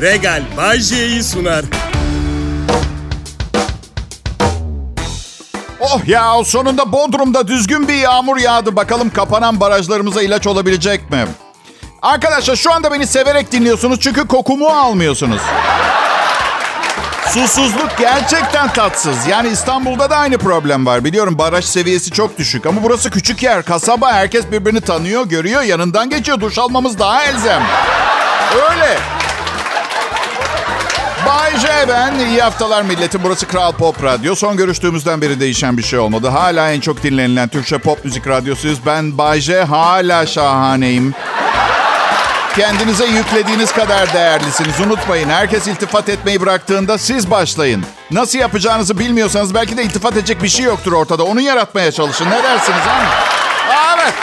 Regal Bajje'yi sunar. Oh ya sonunda Bodrum'da düzgün bir yağmur yağdı. Bakalım kapanan barajlarımıza ilaç olabilecek mi? Arkadaşlar şu anda beni severek dinliyorsunuz çünkü kokumu almıyorsunuz. Susuzluk gerçekten tatsız. Yani İstanbul'da da aynı problem var. Biliyorum baraj seviyesi çok düşük ama burası küçük yer, kasaba. Herkes birbirini tanıyor, görüyor, yanından geçiyor. Duş almamız daha elzem. Öyle. Bay J ben. İyi haftalar milleti. Burası Kral Pop Radyo. Son görüştüğümüzden beri değişen bir şey olmadı. Hala en çok dinlenilen Türkçe pop müzik radyosuyuz. Ben Bay J. Hala şahaneyim. Kendinize yüklediğiniz kadar değerlisiniz. Unutmayın herkes iltifat etmeyi bıraktığında siz başlayın. Nasıl yapacağınızı bilmiyorsanız belki de iltifat edecek bir şey yoktur ortada. Onu yaratmaya çalışın. Ne dersiniz ha? Evet.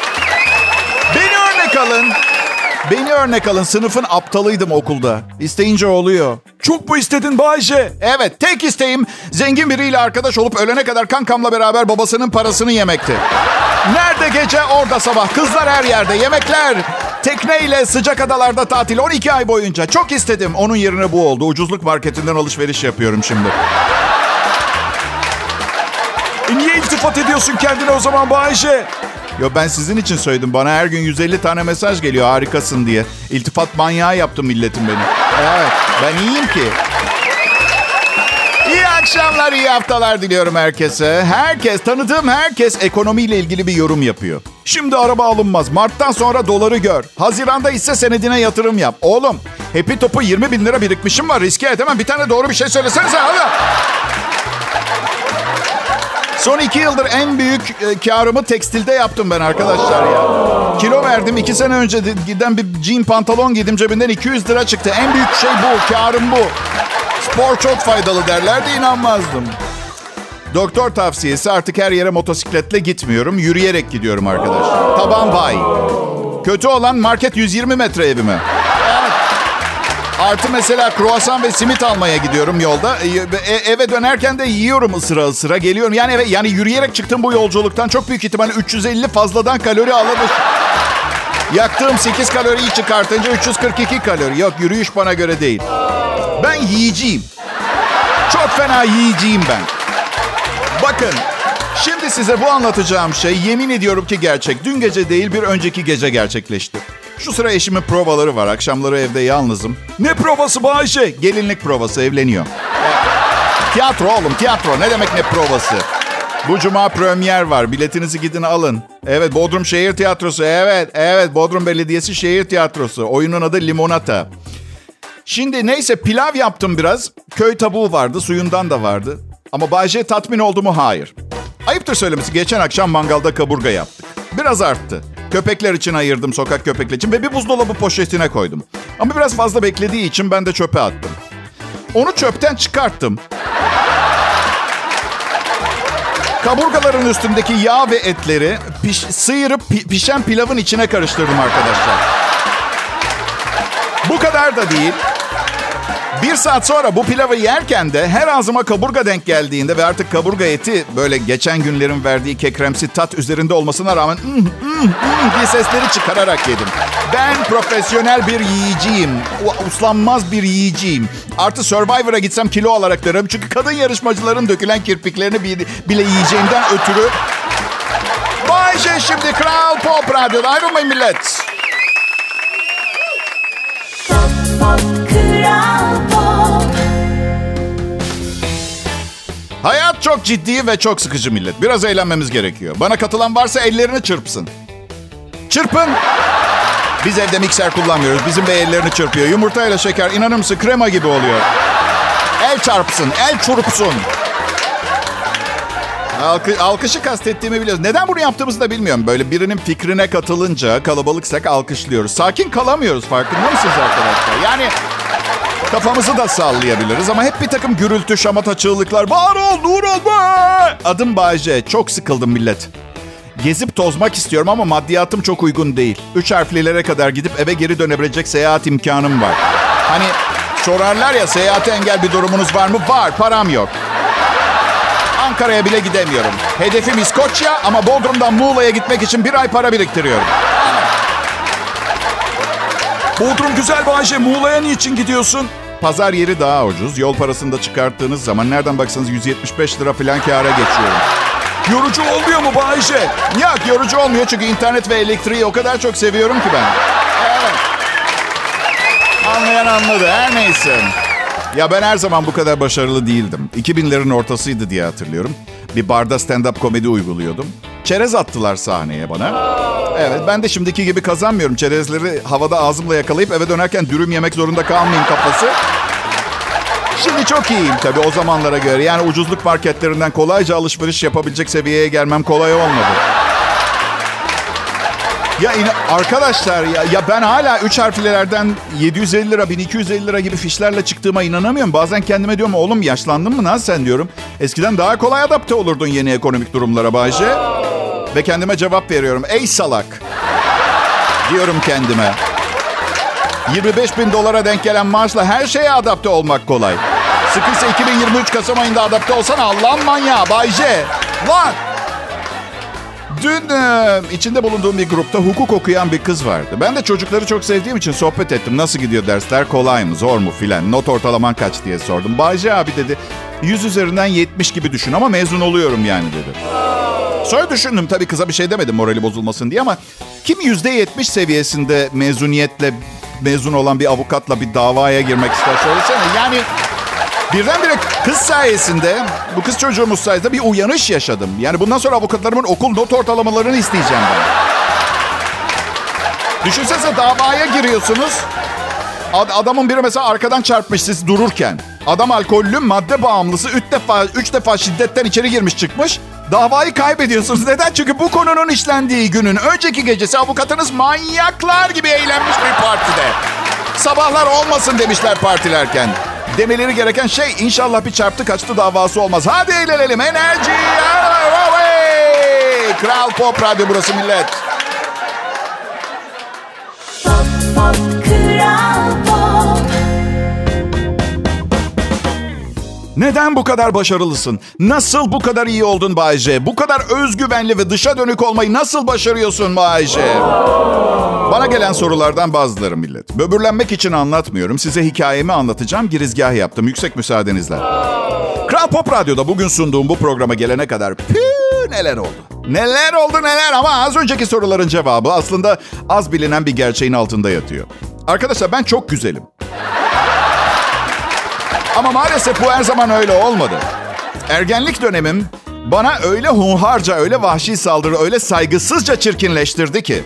Beni örnek alın. Sınıfın aptalıydım okulda. İsteyince oluyor. Çok mu istedin Bayce? Evet. Tek isteğim zengin biriyle arkadaş olup ölene kadar kankamla beraber babasının parasını yemekti. Nerede gece orada sabah. Kızlar her yerde. Yemekler. Tekneyle sıcak adalarda tatil 12 ay boyunca. Çok istedim. Onun yerine bu oldu. Ucuzluk marketinden alışveriş yapıyorum şimdi. E niye iltifat ediyorsun kendine o zaman Bayşe? Yo ben sizin için söyledim. Bana her gün 150 tane mesaj geliyor harikasın diye. İltifat manyağı yaptı milletin beni. Evet ben iyiyim ki. İyi akşamlar, iyi haftalar diliyorum herkese. Herkes, tanıdığım herkes ekonomiyle ilgili bir yorum yapıyor. Şimdi araba alınmaz. Mart'tan sonra doları gör. Haziranda ise senedine yatırım yap. Oğlum, Happy Top'u 20 bin lira birikmişim var. Riske edemem. Bir tane doğru bir şey söylesenize. Hadi. Son iki yıldır en büyük e, karımı tekstilde yaptım ben arkadaşlar ya. Kilo verdim. iki sene önce giden bir jean pantolon giydim. Cebinden 200 lira çıktı. En büyük şey bu. Karım bu. Spor çok faydalı derlerdi inanmazdım. Doktor tavsiyesi artık her yere motosikletle gitmiyorum. Yürüyerek gidiyorum arkadaşlar. Taban bay. Kötü olan market 120 metre evime. Artı mesela kruvasan ve simit almaya gidiyorum yolda. E, eve dönerken de yiyorum ısıra ısıra geliyorum. Yani eve yani yürüyerek çıktım bu yolculuktan çok büyük ihtimalle 350 fazladan kalori almış. Yaktığım 8 kaloriyi çıkartınca 342 kalori. Yok yürüyüş bana göre değil. Ben yiyeceğim. Çok fena yiyeceğim ben. Bakın şimdi size bu anlatacağım şey yemin ediyorum ki gerçek. Dün gece değil bir önceki gece gerçekleşti. Şu sıra eşimin provaları var. Akşamları evde yalnızım. Ne provası bu Ayşe? Gelinlik provası evleniyor. tiyatro oğlum tiyatro. Ne demek ne provası? Bu cuma premier var. Biletinizi gidin alın. Evet Bodrum Şehir Tiyatrosu. Evet evet Bodrum Belediyesi Şehir Tiyatrosu. Oyunun adı Limonata. Şimdi neyse pilav yaptım biraz. Köy tavuğu vardı, suyundan da vardı. Ama Bayce tatmin oldu mu? Hayır. Ayıptır söylemesi geçen akşam mangalda kaburga yaptık. Biraz arttı. Köpekler için ayırdım sokak köpekler için ve bir buzdolabı poşetine koydum. Ama biraz fazla beklediği için ben de çöpe attım. Onu çöpten çıkarttım. Kaburgaların üstündeki yağ ve etleri piş, sıyırıp pi, pişen pilavın içine karıştırdım arkadaşlar. Bu kadar da değil. Bir saat sonra bu pilavı yerken de her ağzıma kaburga denk geldiğinde ve artık kaburga eti böyle geçen günlerin verdiği kekremsi tat üzerinde olmasına rağmen mm, mm, mm diye sesleri çıkararak yedim. Ben profesyonel bir yiyiciyim. Uslanmaz bir yiyiciyim. Artı Survivor'a gitsem kilo alarak derim. Çünkü kadın yarışmacıların dökülen kirpiklerini bile yiyeceğimden ötürü. Bayşe şimdi Kral Pop Radyo'da ayrılmayın millet. Pop, pop, Hayat çok ciddi ve çok sıkıcı millet. Biraz eğlenmemiz gerekiyor. Bana katılan varsa ellerini çırpsın. Çırpın. Biz evde mikser kullanmıyoruz. Bizim bey ellerini çırpıyor. Yumurtayla şeker inanır mısın krema gibi oluyor. El çarpsın, el çurpsun. Alkı, alkışı kastettiğimi biliyoruz. Neden bunu yaptığımızı da bilmiyorum. Böyle birinin fikrine katılınca kalabalıksak alkışlıyoruz. Sakin kalamıyoruz farkında mısınız arkadaşlar? Yani Kafamızı da sallayabiliriz ama hep bir takım gürültü, şamata, çığlıklar. Bağır ol, nur ol be! Adım Bayce. Çok sıkıldım millet. Gezip tozmak istiyorum ama maddiyatım çok uygun değil. Üç harflilere kadar gidip eve geri dönebilecek seyahat imkanım var. Hani sorarlar ya seyahate engel bir durumunuz var mı? Var, param yok. Ankara'ya bile gidemiyorum. Hedefim İskoçya ama Bodrum'dan Muğla'ya gitmek için bir ay para biriktiriyorum. Bodrum güzel Bayce. Muğla'ya niçin gidiyorsun? Pazar yeri daha ucuz. Yol parasını da çıkarttığınız zaman nereden baksanız 175 lira falan kâra geçiyorum. Yorucu olmuyor mu Bayce? Yok yorucu olmuyor çünkü internet ve elektriği o kadar çok seviyorum ki ben. Evet. Anlayan anladı. Her neyse. Ya ben her zaman bu kadar başarılı değildim. 2000'lerin ortasıydı diye hatırlıyorum. Bir barda stand-up komedi uyguluyordum. Çerez attılar sahneye bana. Evet ben de şimdiki gibi kazanmıyorum. Çerezleri havada ağzımla yakalayıp eve dönerken dürüm yemek zorunda kalmayayım kafası. Şimdi çok iyiyim tabii o zamanlara göre. Yani ucuzluk marketlerinden kolayca alışveriş yapabilecek seviyeye gelmem kolay olmadı. Ya in- arkadaşlar ya, ya ben hala 3 harflilerden 750 lira 1250 lira gibi fişlerle çıktığıma inanamıyorum. Bazen kendime diyorum oğlum yaşlandın mı lan sen diyorum. Eskiden daha kolay adapte olurdun yeni ekonomik durumlara Bayce. Ve kendime cevap veriyorum. Ey salak. Diyorum kendime. 25 bin dolara denk gelen maaşla her şeye adapte olmak kolay. Sıkıysa 2023 Kasım ayında adapte olsana Allah'ın manyağı Bayce. Lan! Dün e, içinde bulunduğum bir grupta hukuk okuyan bir kız vardı. Ben de çocukları çok sevdiğim için sohbet ettim. Nasıl gidiyor dersler, kolay mı, zor mu filan. Not ortalaman kaç diye sordum. Bayce abi dedi, 100 üzerinden 70 gibi düşün ama mezun oluyorum yani dedi. Sonra düşündüm tabii kıza bir şey demedim morali bozulmasın diye ama kim %70 seviyesinde mezuniyetle mezun olan bir avukatla bir davaya girmek ister söylesene. Yani birdenbire kız sayesinde, bu kız çocuğumuz sayesinde bir uyanış yaşadım. Yani bundan sonra avukatlarımın okul not ortalamalarını isteyeceğim ben. Düşünsenize davaya giriyorsunuz. Ad- adamın biri mesela arkadan çarpmış siz dururken. Adam alkollü, madde bağımlısı. Üç defa, üç defa şiddetten içeri girmiş çıkmış. Davayı kaybediyorsunuz. Neden? Çünkü bu konunun işlendiği günün önceki gecesi avukatınız manyaklar gibi eğlenmiş bir partide. Sabahlar olmasın demişler partilerken. Demeleri gereken şey inşallah bir çarptı kaçtı davası olmaz. Hadi eğlenelim enerji. Kral Pop Radyo burası millet. Pop, pop, Kral Neden bu kadar başarılısın? Nasıl bu kadar iyi oldun Bayce? Bu kadar özgüvenli ve dışa dönük olmayı nasıl başarıyorsun Bayce? Bana gelen sorulardan bazıları millet. Böbürlenmek için anlatmıyorum. Size hikayemi anlatacağım. Girizgah yaptım. Yüksek müsaadenizle. Kral Pop Radyo'da bugün sunduğum bu programa gelene kadar pü neler oldu? Neler oldu neler ama az önceki soruların cevabı aslında az bilinen bir gerçeğin altında yatıyor. Arkadaşlar ben çok güzelim. Ama maalesef bu her zaman öyle olmadı. Ergenlik dönemim bana öyle hunharca, öyle vahşi saldırı, öyle saygısızca çirkinleştirdi ki.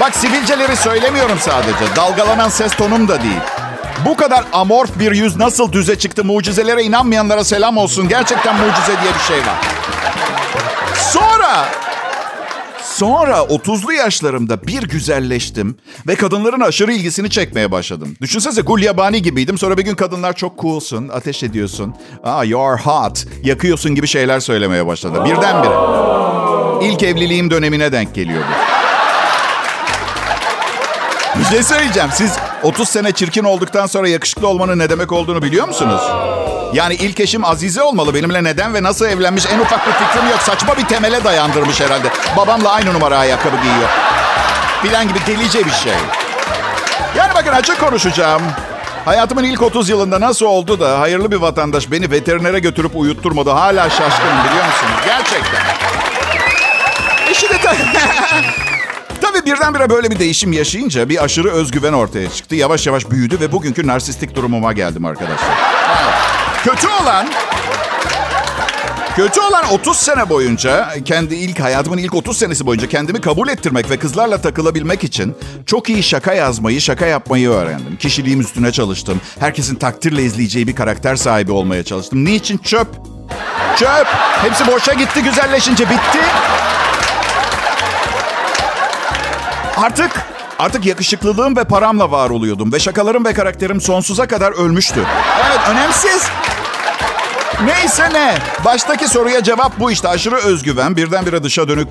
Bak sivilceleri söylemiyorum sadece. Dalgalanan ses tonum da değil. Bu kadar amorf bir yüz nasıl düze çıktı mucizelere inanmayanlara selam olsun. Gerçekten mucize diye bir şey var. Sonra Sonra 30'lu yaşlarımda bir güzelleştim ve kadınların aşırı ilgisini çekmeye başladım. Düşünsenize Gulyabani gibiydim. Sonra bir gün kadınlar çok coolsun, ateş ediyorsun. Ah, you're hot, yakıyorsun gibi şeyler söylemeye başladı. Birdenbire. İlk evliliğim dönemine denk geliyor bu. Bir şey söyleyeceğim. Siz 30 sene çirkin olduktan sonra yakışıklı olmanın ne demek olduğunu biliyor musunuz? Yani ilk eşim Azize olmalı. Benimle neden ve nasıl evlenmiş en ufak bir fikrim yok. Saçma bir temele dayandırmış herhalde. Babamla aynı numara ayakkabı giyiyor. Filan gibi delice bir şey. Yani bakın açık konuşacağım. Hayatımın ilk 30 yılında nasıl oldu da hayırlı bir vatandaş beni veterinere götürüp uyutturmadı. Hala şaşkınım biliyor musunuz? Gerçekten. İşi de Tabii birdenbire böyle bir değişim yaşayınca bir aşırı özgüven ortaya çıktı. Yavaş yavaş büyüdü ve bugünkü narsistik durumuma geldim arkadaşlar. Kötü olan Kötü olan 30 sene boyunca, kendi ilk hayatımın ilk 30 senesi boyunca kendimi kabul ettirmek ve kızlarla takılabilmek için çok iyi şaka yazmayı, şaka yapmayı öğrendim. Kişiliğim üstüne çalıştım. Herkesin takdirle izleyeceği bir karakter sahibi olmaya çalıştım. Niçin? Çöp. Çöp. Hepsi boşa gitti güzelleşince bitti. Artık artık yakışıklılığım ve paramla var oluyordum ve şakalarım ve karakterim sonsuza kadar ölmüştü. Evet, önemsiz. Neyse ne. Baştaki soruya cevap bu işte. Aşırı özgüven, birdenbire dışa dönük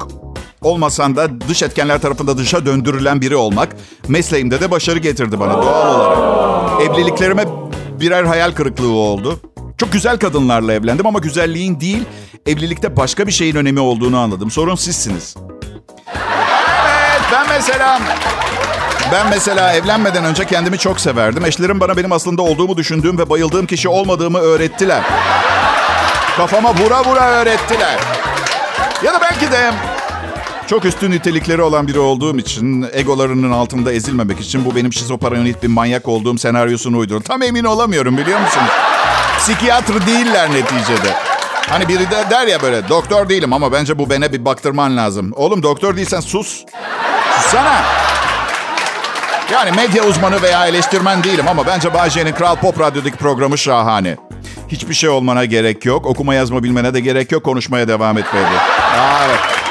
olmasan da dış etkenler tarafında dışa döndürülen biri olmak mesleğimde de başarı getirdi bana doğal olarak. Evliliklerime birer hayal kırıklığı oldu. Çok güzel kadınlarla evlendim ama güzelliğin değil, evlilikte başka bir şeyin önemi olduğunu anladım. Sorun sizsiniz. Ben mesela ben mesela evlenmeden önce kendimi çok severdim. Eşlerim bana benim aslında olduğumu düşündüğüm ve bayıldığım kişi olmadığımı öğrettiler. Kafama vura vura öğrettiler. Ya da belki de çok üstün nitelikleri olan biri olduğum için, egolarının altında ezilmemek için bu benim şizoparanoid bir manyak olduğum senaryosunu uydurun. Tam emin olamıyorum biliyor musunuz? Psikiyatr değiller neticede. Hani biri de der ya böyle, doktor değilim ama bence bu bene bir baktırman lazım. Oğlum doktor değilsen sus. Sussana. Yani medya uzmanı veya eleştirmen değilim ama bence Bayce'nin Kral Pop Radyo'daki programı şahane. Hiçbir şey olmana gerek yok. Okuma yazma bilmene de gerek yok. Konuşmaya devam etmeye de. Evet.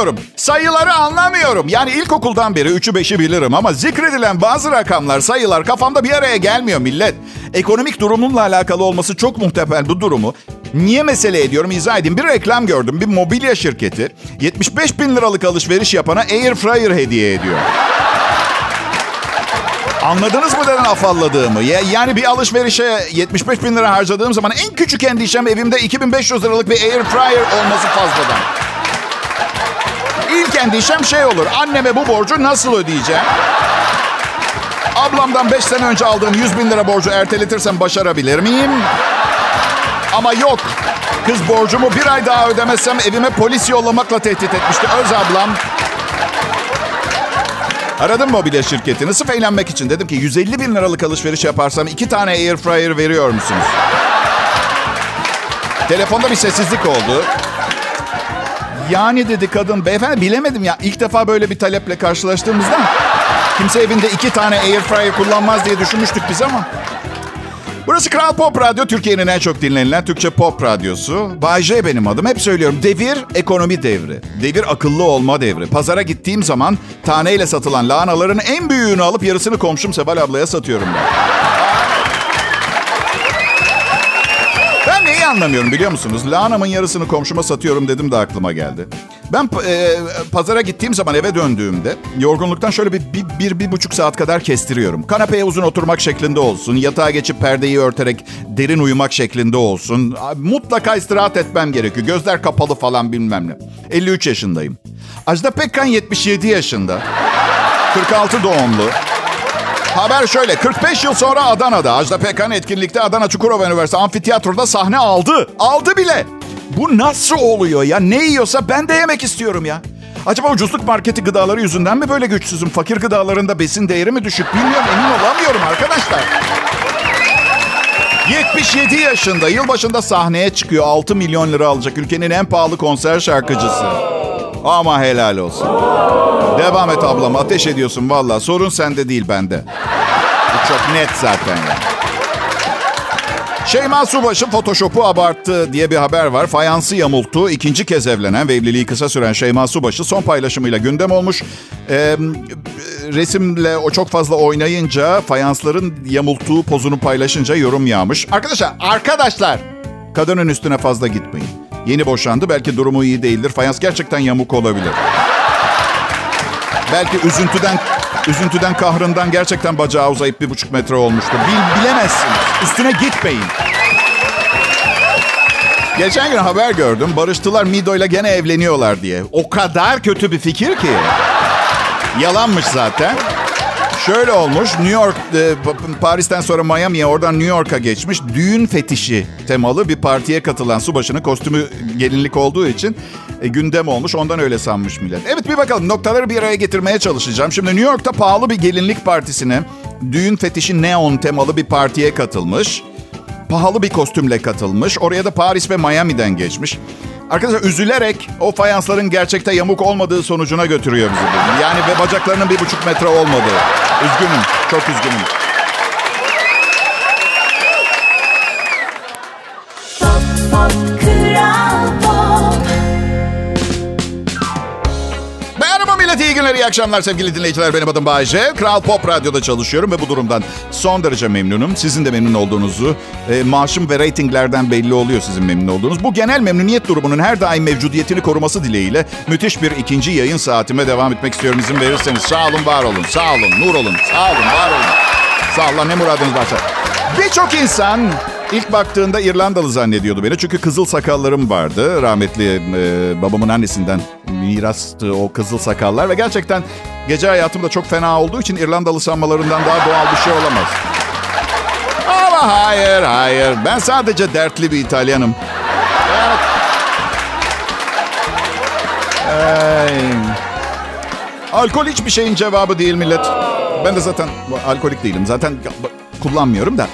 Alışamıyorum. Sayıları anlamıyorum. Yani ilkokuldan beri 3'ü 5'i bilirim ama zikredilen bazı rakamlar, sayılar kafamda bir araya gelmiyor millet. Ekonomik durumumla alakalı olması çok muhtemel bu durumu. Niye mesele ediyorum izah edeyim. Bir reklam gördüm. Bir mobilya şirketi 75 bin liralık alışveriş yapana air fryer hediye ediyor. Anladınız mı neden afalladığımı? Ya- Yani bir alışverişe 75 bin lira harcadığım zaman en küçük endişem evimde 2500 liralık bir air fryer olması fazladan. İlk endişem şey olur. Anneme bu borcu nasıl ödeyeceğim? Ablamdan 5 sene önce aldığım 100 bin lira borcu erteletirsem başarabilir miyim? Ama yok. Kız borcumu bir ay daha ödemezsem evime polis yollamakla tehdit etmişti. Öz ablam Aradım mobilya şirketini sırf eğlenmek için. Dedim ki 150 bin liralık alışveriş yaparsam iki tane air fryer veriyor musunuz? Telefonda bir sessizlik oldu. Yani dedi kadın, beyefendi bilemedim ya. İlk defa böyle bir taleple karşılaştığımızda kimse evinde iki tane air fryer kullanmaz diye düşünmüştük biz ama. Burası Kral Pop Radyo, Türkiye'nin en çok dinlenilen Türkçe pop radyosu. Bay J benim adım. Hep söylüyorum. Devir ekonomi devri. Devir akıllı olma devri. Pazara gittiğim zaman taneyle satılan lahanaların en büyüğünü alıp yarısını komşum Seval ablaya satıyorum ben. Anlamıyorum biliyor musunuz? Lahanamın yarısını komşuma satıyorum dedim de aklıma geldi. Ben e, pazara gittiğim zaman eve döndüğümde yorgunluktan şöyle bir, bir, bir, bir buçuk saat kadar kestiriyorum. Kanepeye uzun oturmak şeklinde olsun. Yatağa geçip perdeyi örterek derin uyumak şeklinde olsun. Mutlaka istirahat etmem gerekiyor. Gözler kapalı falan bilmem ne. 53 yaşındayım. Ajda Pekkan 77 yaşında. 46 doğumlu. Haber şöyle. 45 yıl sonra Adana'da Ajda Pekkan etkinlikte Adana Çukurova Üniversitesi Amfiteyatro'da sahne aldı. Aldı bile. Bu nasıl oluyor ya? Ne yiyorsa ben de yemek istiyorum ya. Acaba ucuzluk marketi gıdaları yüzünden mi böyle güçsüzüm? Fakir gıdalarında besin değeri mi düşük? Bilmiyorum emin olamıyorum arkadaşlar. 77 yaşında yılbaşında sahneye çıkıyor. 6 milyon lira alacak ülkenin en pahalı konser şarkıcısı. Ama helal olsun. Devam et ablam ateş ediyorsun valla. Sorun sende değil bende. Bu çok net zaten ya. Şeyma Subaşı Photoshop'u abarttı diye bir haber var. Fayansı yamulttu. İkinci kez evlenen ve evliliği kısa süren Şeyma Subaşı son paylaşımıyla gündem olmuş. Ee, resimle o çok fazla oynayınca fayansların yamulttuğu pozunu paylaşınca yorum yağmış. Arkadaşlar, arkadaşlar kadının üstüne fazla gitmeyin. Yeni boşandı. Belki durumu iyi değildir. Fayans gerçekten yamuk olabilir. Belki üzüntüden üzüntüden kahrından gerçekten bacağı uzayıp bir buçuk metre olmuştur. Bil, bilemezsiniz. Üstüne gitmeyin. Geçen gün haber gördüm. Barıştılar Mido ile gene evleniyorlar diye. O kadar kötü bir fikir ki. Yalanmış zaten. Şöyle olmuş. New York, e, Paris'ten sonra Miami'ye oradan New York'a geçmiş. Düğün fetişi temalı bir partiye katılan subaşının kostümü gelinlik olduğu için e, gündem olmuş. Ondan öyle sanmış millet. Evet bir bakalım noktaları bir araya getirmeye çalışacağım. Şimdi New York'ta pahalı bir gelinlik partisine düğün fetişi neon temalı bir partiye katılmış. Pahalı bir kostümle katılmış. Oraya da Paris ve Miami'den geçmiş. Arkadaşlar üzülerek o fayansların gerçekte yamuk olmadığı sonucuna götürüyor bizi. Yani ve bacaklarının bir buçuk metre olmadığı. Üzgünüm, çok üzgünüm. Merhaba millet, iyi günler, iyi akşamlar sevgili dinleyiciler. Benim adım Bayece. Kral Pop Radyo'da çalışıyorum ve bu durumdan son derece memnunum. Sizin de memnun olduğunuzu, e, maaşım ve reytinglerden belli oluyor sizin memnun olduğunuz. Bu genel memnuniyet durumunun her daim mevcudiyetini koruması dileğiyle müthiş bir ikinci yayın saatime devam etmek istiyorum izin verirseniz. Sağ olun, var olun, sağ olun, nur olun, sağ olun, var olun. Sağ Allah ne muradınız varsa. Birçok insan ilk baktığında İrlandalı zannediyordu beni. Çünkü kızıl sakallarım vardı. Rahmetli e, babamın annesinden mirastı o kızıl sakallar. Ve gerçekten gece hayatım da çok fena olduğu için İrlandalı sanmalarından daha doğal bir şey olamaz. Ama hayır, hayır. Ben sadece dertli bir İtalyanım. Evet. Ay. Alkol hiçbir şeyin cevabı değil millet. Ben de zaten alkolik değilim. Zaten kullanmıyorum da.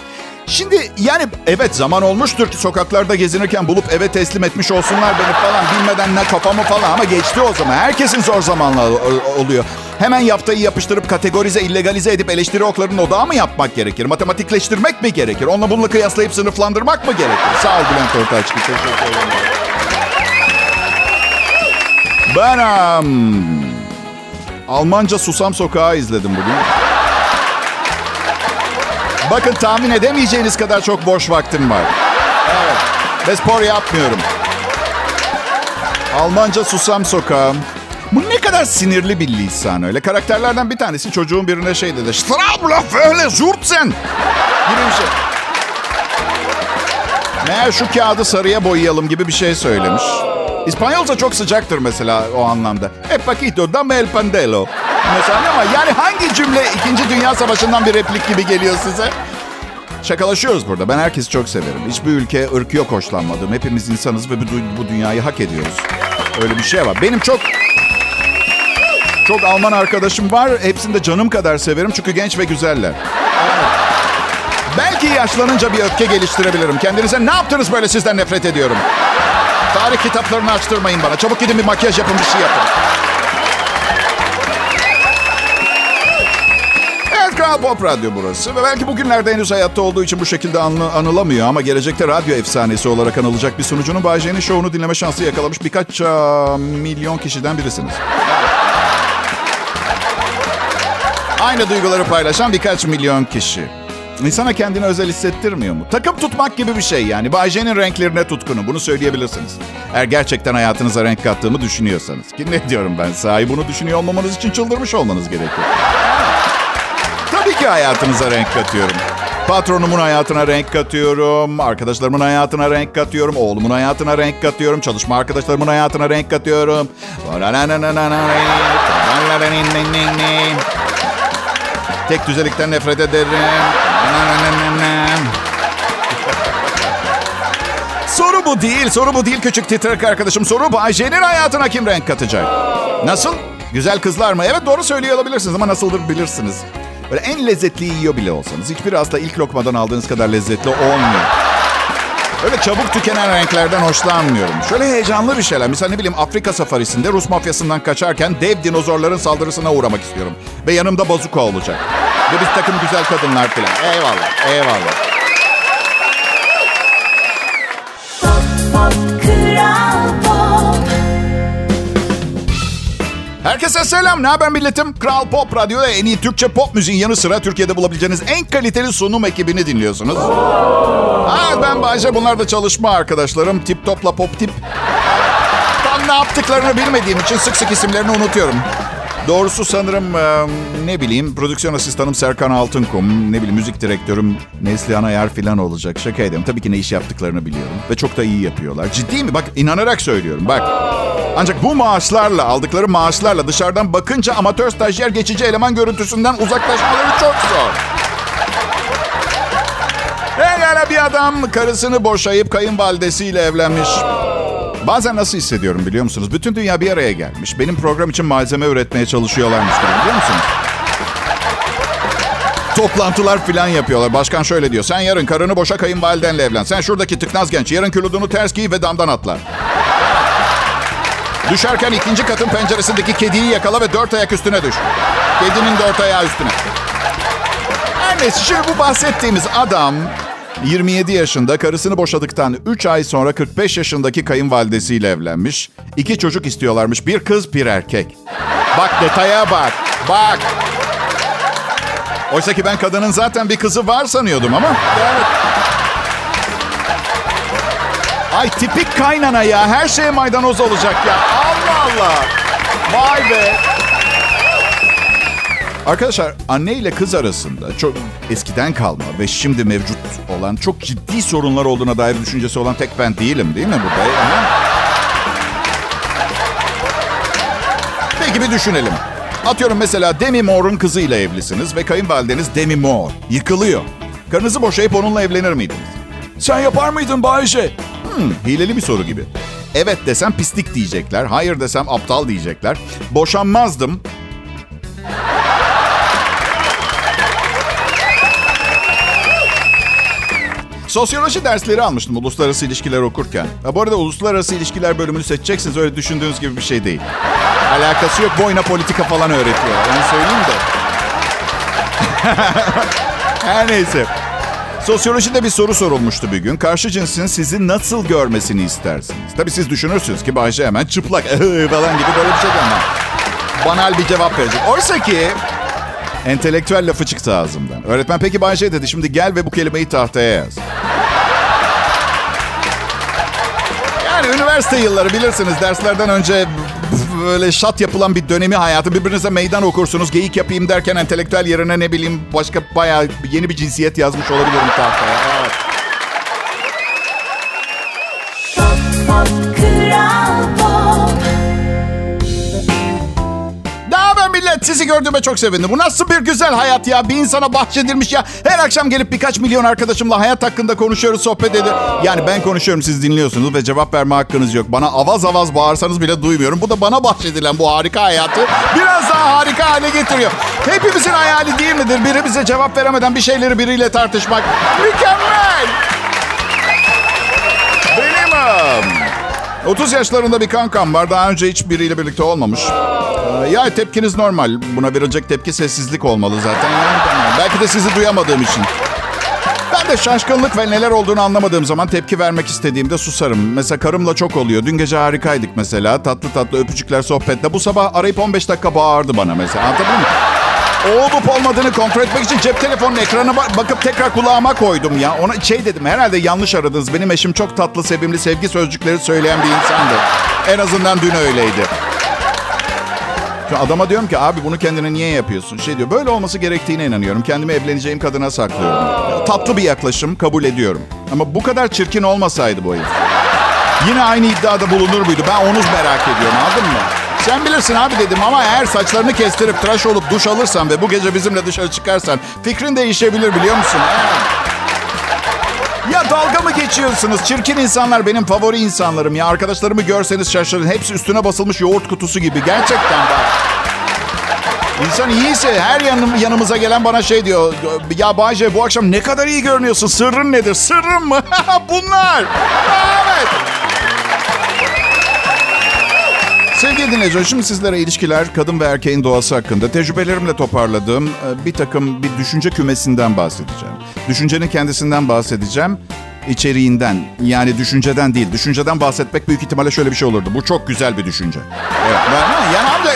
Şimdi yani evet zaman olmuştur ki sokaklarda gezinirken bulup eve teslim etmiş olsunlar beni falan bilmeden ne kafamı falan ama geçti o zaman. Herkesin zor zamanları oluyor. Hemen yaptayı yapıştırıp kategorize, illegalize edip eleştiri oklarının odağı mı yapmak gerekir? Matematikleştirmek mi gerekir? Onunla bununla kıyaslayıp sınıflandırmak mı gerekir? Sağ ol Bülent Ortaçgı. Teşekkür ederim. Ben um, Almanca Susam Sokağı izledim bugün. Bakın tahmin edemeyeceğiniz kadar çok boş vaktim var. Evet. Ve spor yapmıyorum. Almanca Susam Sokağı. Bu ne kadar sinirli bir lisan öyle. Karakterlerden bir tanesi çocuğun birine şey dedi. Strabla böyle zurtsen. Gibi bir şey. Meğer şu kağıdı sarıya boyayalım gibi bir şey söylemiş. İspanyolca çok sıcaktır mesela o anlamda. E paquito dame el pandelo. Mesela ama yani hangi cümle 2. Dünya Savaşı'ndan bir replik gibi geliyor size? Şakalaşıyoruz burada. Ben herkesi çok severim. Hiçbir ülke ırkı yok hoşlanmadığım. Hepimiz insanız ve bu dünyayı hak ediyoruz. Öyle bir şey var. Benim çok çok Alman arkadaşım var. Hepsini de canım kadar severim çünkü genç ve güzeller. Belki yaşlanınca bir öfke geliştirebilirim. Kendinize ne yaptınız böyle sizden nefret ediyorum. Tarih kitaplarını açtırmayın bana. Çabuk gidin bir makyaj yapın bir şey yapın. Kral Pop Radyo burası. Ve belki bugünlerde henüz hayatta olduğu için bu şekilde anı, anılamıyor. Ama gelecekte radyo efsanesi olarak anılacak bir sunucunun Bay J'nin şovunu dinleme şansı yakalamış birkaç uh, milyon kişiden birisiniz. Aynı duyguları paylaşan birkaç milyon kişi. İnsana kendini özel hissettirmiyor mu? Takım tutmak gibi bir şey yani. Bay J'nin renklerine tutkunu. Bunu söyleyebilirsiniz. Eğer gerçekten hayatınıza renk kattığımı düşünüyorsanız. Ki ne diyorum ben? Sahi bunu düşünüyor olmamanız için çıldırmış olmanız gerekiyor. Tabii ki hayatınıza renk katıyorum. Patronumun hayatına renk katıyorum. Arkadaşlarımın hayatına renk katıyorum. Oğlumun hayatına renk katıyorum. Çalışma arkadaşlarımın hayatına renk katıyorum. Tek düzelikten nefret ederim. Soru bu değil, soru bu değil küçük titrek arkadaşım. Soru bu Ayşe'nin hayatına kim renk katacak? Nasıl? Güzel kızlar mı? Evet doğru söylüyor olabilirsiniz ama nasıldır bilirsiniz. Böyle en lezzetliyi yiyor bile olsanız hiçbir asla ilk lokmadan aldığınız kadar lezzetli olmuyor. Öyle çabuk tükenen renklerden hoşlanmıyorum. Şöyle heyecanlı bir şeyler. Mesela ne bileyim Afrika safarisinde Rus mafyasından kaçarken dev dinozorların saldırısına uğramak istiyorum. Ve yanımda bazuka olacak. Ve bir takım güzel kadınlar falan. Eyvallah, eyvallah. Herkese selam. Ne haber milletim? Kral Pop Radyo'da en iyi Türkçe pop müziğin yanı sıra Türkiye'de bulabileceğiniz en kaliteli sunum ekibini dinliyorsunuz. Ha, ben Bayce. Bunlar da çalışma arkadaşlarım. Tip Top'la Pop Tip. Tam ne yaptıklarını bilmediğim için sık sık isimlerini unutuyorum. Doğrusu sanırım e, ne bileyim prodüksiyon asistanım Serkan Altınkum, ne bileyim müzik direktörüm Neslihan Ayar falan olacak. Şaka ediyorum. Tabii ki ne iş yaptıklarını biliyorum. Ve çok da iyi yapıyorlar. Ciddi mi? Bak inanarak söylüyorum. Bak. Ancak bu maaşlarla, aldıkları maaşlarla dışarıdan bakınca amatör stajyer geçici eleman görüntüsünden uzaklaşmaları çok zor. Pekala bir adam karısını boşayıp kayınvalidesiyle evlenmiş. Bazen nasıl hissediyorum biliyor musunuz? Bütün dünya bir araya gelmiş. Benim program için malzeme üretmeye çalışıyorlarmış biliyor musunuz? Toplantılar falan yapıyorlar. Başkan şöyle diyor. Sen yarın karını boşa kayınvalidenle evlen. Sen şuradaki tıknaz genç. Yarın küludunu ters giy ve damdan atla. Düşerken ikinci katın penceresindeki kediyi yakala ve dört ayak üstüne düş. Kedinin dört ayağı üstüne. Her neyse şimdi bu bahsettiğimiz adam 27 yaşında karısını boşadıktan 3 ay sonra 45 yaşındaki kayınvalidesiyle evlenmiş. İki çocuk istiyorlarmış. Bir kız bir erkek. Bak detaya bak. Bak. Oysa ki ben kadının zaten bir kızı var sanıyordum ama. Evet. Ay tipik kaynana ya. Her şeye maydanoz olacak ya. Allah Allah. Vay be. Arkadaşlar anne ile kız arasında çok eskiden kalma ve şimdi mevcut olan çok ciddi sorunlar olduğuna dair düşüncesi olan tek ben değilim değil mi burada? Ha? Peki bir düşünelim. Atıyorum mesela Demi Moore'un kızıyla evlisiniz ve kayınvalideniz Demi Moore yıkılıyor. Karınızı boşayıp onunla evlenir miydiniz? Sen yapar mıydın Bayşe? Hmm, hileli bir soru gibi. Evet desem pislik diyecekler. Hayır desem aptal diyecekler. Boşanmazdım. Sosyoloji dersleri almıştım uluslararası ilişkiler okurken. Ha, bu arada uluslararası ilişkiler bölümünü seçeceksiniz öyle düşündüğünüz gibi bir şey değil. Alakası yok boyuna politika falan öğretiyor. Yani söyleyeyim de. Her neyse. Sosyolojide bir soru sorulmuştu bir gün. Karşı cinsin sizi nasıl görmesini istersiniz? Tabii siz düşünürsünüz ki Bayşe hemen çıplak falan gibi böyle bir şey ama. Banal bir cevap verecek. Oysa ki entelektüel lafı çıktı ağzımdan. Öğretmen peki Bayşe dedi şimdi gel ve bu kelimeyi tahtaya yaz. Yani üniversite yılları bilirsiniz derslerden önce böyle şat yapılan bir dönemi hayatı. Birbirinize meydan okursunuz. Geyik yapayım derken entelektüel yerine ne bileyim başka bayağı yeni bir cinsiyet yazmış olabilirim tahtaya. Evet. Millet? Sizi gördüğüme çok sevindim. Bu nasıl bir güzel hayat ya? Bir insana bahşedilmiş ya. Her akşam gelip birkaç milyon arkadaşımla hayat hakkında konuşuyoruz, sohbet ediyoruz. Yani ben konuşuyorum, siz dinliyorsunuz ve cevap verme hakkınız yok. Bana avaz avaz bağırsanız bile duymuyorum. Bu da bana bahşedilen bu harika hayatı biraz daha harika hale getiriyor. Hepimizin hayali değil midir? Biri bize cevap veremeden bir şeyleri biriyle tartışmak. Mükemmel! 30 yaşlarında bir kankam var. Daha önce hiç biriyle birlikte olmamış. Ee, Ya tepkiniz normal. Buna verilecek tepki sessizlik olmalı zaten. Belki de sizi duyamadığım için. Ben de şaşkınlık ve neler olduğunu anlamadığım zaman tepki vermek istediğimde susarım. Mesela karımla çok oluyor. Dün gece harikaydık mesela. Tatlı tatlı öpücükler sohbetle. Bu sabah arayıp 15 dakika bağırdı bana mesela. Anlatabiliyor muyum? Olup olmadığını kontrol etmek için cep telefonunun ekranına bak- bakıp tekrar kulağıma koydum ya. Ona şey dedim herhalde yanlış aradınız. Benim eşim çok tatlı, sevimli, sevgi sözcükleri söyleyen bir insandı. En azından dün öyleydi. Adama diyorum ki abi bunu kendine niye yapıyorsun? Şey diyor böyle olması gerektiğine inanıyorum. Kendimi evleneceğim kadına saklıyorum. Tatlı bir yaklaşım kabul ediyorum. Ama bu kadar çirkin olmasaydı bu herif. Yine aynı iddiada bulunur muydu? Ben onu merak ediyorum anladın mı? Sen bilirsin abi dedim ama eğer saçlarını kestirip tıraş olup duş alırsan ve bu gece bizimle dışarı çıkarsan fikrin değişebilir biliyor musun? Ya dalga mı geçiyorsunuz? Çirkin insanlar benim favori insanlarım ya. Arkadaşlarımı görseniz şaşırın. Hepsi üstüne basılmış yoğurt kutusu gibi. Gerçekten bak. İnsan iyiyse her yanım, yanımıza gelen bana şey diyor. Ya Bayce bu akşam ne kadar iyi görünüyorsun. Sırrın nedir? Sırrım mı? Bunlar. Evet. Sevgili dinleyiciler, şimdi sizlere ilişkiler, kadın ve erkeğin doğası hakkında tecrübelerimle toparladığım e, bir takım bir düşünce kümesinden bahsedeceğim. Düşüncenin kendisinden bahsedeceğim, içeriğinden. Yani düşünceden değil. Düşünceden bahsetmek büyük ihtimalle şöyle bir şey olurdu. Bu çok güzel bir düşünce. Evet. ben- Yani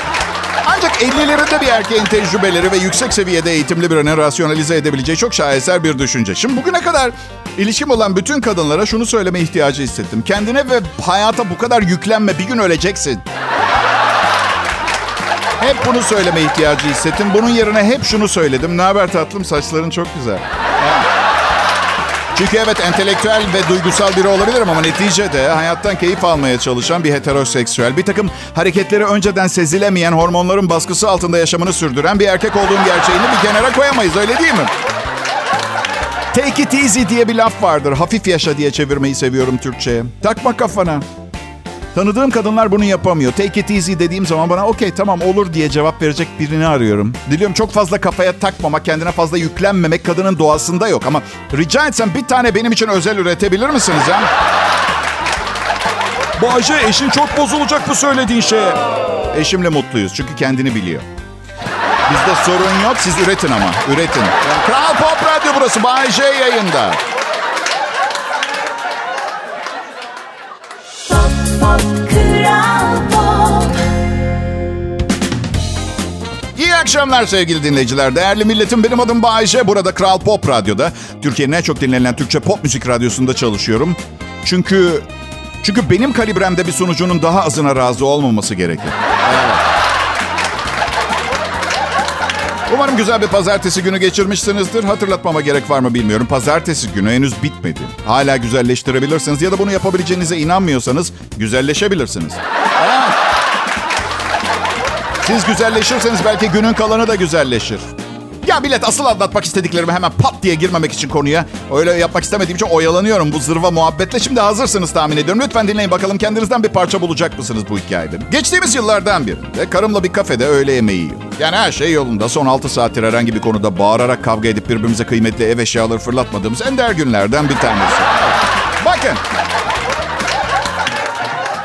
ancak 50'lerinde bir erkeğin tecrübeleri ve yüksek seviyede eğitimli birinin rasyonalize edebileceği çok şaheser bir düşünce. Şimdi bugüne kadar ilişkim olan bütün kadınlara şunu söyleme ihtiyacı hissettim. Kendine ve hayata bu kadar yüklenme. Bir gün öleceksin. Hep bunu söyleme ihtiyacı hissettim. Bunun yerine hep şunu söyledim. Ne haber tatlım? Saçların çok güzel. Çünkü evet entelektüel ve duygusal biri olabilirim ama neticede hayattan keyif almaya çalışan bir heteroseksüel, bir takım hareketleri önceden sezilemeyen hormonların baskısı altında yaşamını sürdüren bir erkek olduğum gerçeğini bir kenara koyamayız öyle değil mi? Take it easy diye bir laf vardır. Hafif yaşa diye çevirmeyi seviyorum Türkçe'ye. Takma kafana. Tanıdığım kadınlar bunu yapamıyor. Take it easy dediğim zaman bana okey tamam olur diye cevap verecek birini arıyorum. Diliyorum çok fazla kafaya takmamak, kendine fazla yüklenmemek kadının doğasında yok. Ama rica etsem bir tane benim için özel üretebilir misiniz ha? Bayce eşin çok bozulacak bu söylediğin şeye. Eşimle mutluyuz çünkü kendini biliyor. Bizde sorun yok siz üretin ama üretin. Yani Kral Pop Radyo burası J yayında. Pop Pop İyi akşamlar sevgili dinleyiciler. Değerli milletim benim adım Bayece. Burada Kral Pop Radyo'da. Türkiye'nin en çok dinlenen Türkçe pop müzik radyosunda çalışıyorum. Çünkü çünkü benim kalibremde bir sunucunun daha azına razı olmaması gerekir. Evet. Umarım güzel bir pazartesi günü geçirmişsinizdir. Hatırlatmama gerek var mı bilmiyorum. Pazartesi günü henüz bitmedi. Hala güzelleştirebilirsiniz ya da bunu yapabileceğinize inanmıyorsanız güzelleşebilirsiniz. Siz güzelleşirseniz belki günün kalanı da güzelleşir. Ya millet asıl anlatmak istediklerimi hemen pat diye girmemek için konuya. Öyle yapmak istemediğim için oyalanıyorum bu zırva muhabbetle. Şimdi hazırsınız tahmin ediyorum. Lütfen dinleyin bakalım kendinizden bir parça bulacak mısınız bu hikayede? Geçtiğimiz yıllardan birinde karımla bir kafede öğle yemeği yiyor. Yani her şey yolunda. Son 6 saattir herhangi bir konuda bağırarak kavga edip birbirimize kıymetli ev eşyaları fırlatmadığımız ender günlerden bir tanesi. Bakın.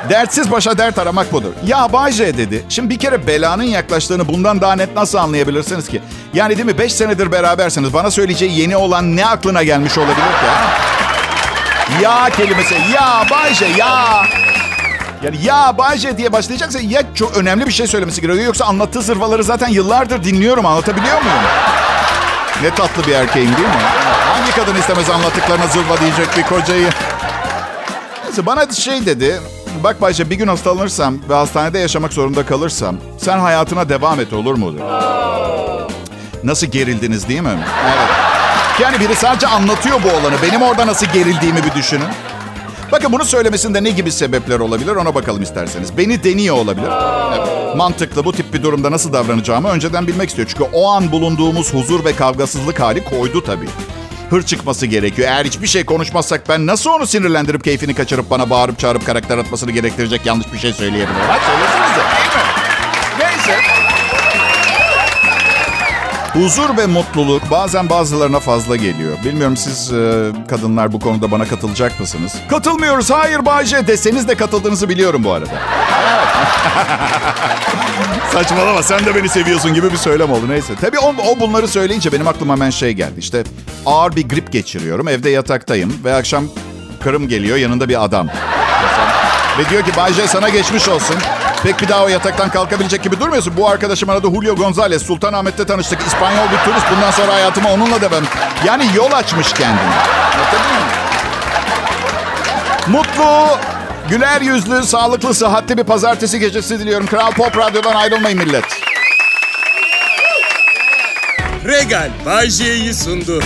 Dertsiz başa dert aramak budur. Ya Bayce dedi. Şimdi bir kere belanın yaklaştığını bundan daha net nasıl anlayabilirsiniz ki? Yani değil mi? Beş senedir berabersiniz. Bana söyleyeceği yeni olan ne aklına gelmiş olabilir ki? Ya kelimesi. Ya Bayce ya. Yani ya Bayce diye başlayacaksa ya çok önemli bir şey söylemesi gerekiyor. Yoksa anlattığı zırvaları zaten yıllardır dinliyorum. Anlatabiliyor muyum? Ne tatlı bir erkeğim değil mi? Hangi kadın istemez anlattıklarına zırva diyecek bir kocayı? Neyse bana şey dedi. Bak Bayce bir gün hastalanırsam ve hastanede yaşamak zorunda kalırsam sen hayatına devam et olur mu? Nasıl gerildiniz değil mi? Evet. Yani biri sadece anlatıyor bu olanı. Benim orada nasıl gerildiğimi bir düşünün. Bakın bunu söylemesinde ne gibi sebepler olabilir ona bakalım isterseniz. Beni deniyor olabilir. Evet. Mantıklı bu tip bir durumda nasıl davranacağımı önceden bilmek istiyor. Çünkü o an bulunduğumuz huzur ve kavgasızlık hali koydu tabii. Hır çıkması gerekiyor. Eğer hiçbir şey konuşmazsak ben nasıl onu sinirlendirip keyfini kaçırıp bana bağırıp çağırıp karakter atmasını gerektirecek yanlış bir şey söyleyebilirim. Hadi söylesenize. Değil mi? Neyse. Huzur ve mutluluk bazen bazılarına fazla geliyor. Bilmiyorum siz e, kadınlar bu konuda bana katılacak mısınız? Katılmıyoruz. Hayır Bayce deseniz de katıldığınızı biliyorum bu arada. Saçmalama sen de beni seviyorsun gibi bir söylem oldu neyse. Tabii o, o bunları söyleyince benim aklıma hemen şey geldi. İşte ağır bir grip geçiriyorum. Evde yataktayım ve akşam karım geliyor yanında bir adam. Ve diyor ki Bayce sana geçmiş olsun. Pek bir daha o yataktan kalkabilecek gibi durmuyorsun. Bu arkadaşım adı Julio Gonzalez. Sultanahmet'te tanıştık. İspanyol bir turist. Bundan sonra hayatıma onunla devam. Yani yol açmış muyum? Mutlu, güler yüzlü, sağlıklı, sıhhatli bir pazartesi gecesi diliyorum. Kral Pop Radyo'dan ayrılmayın millet. Regal Bay sundu.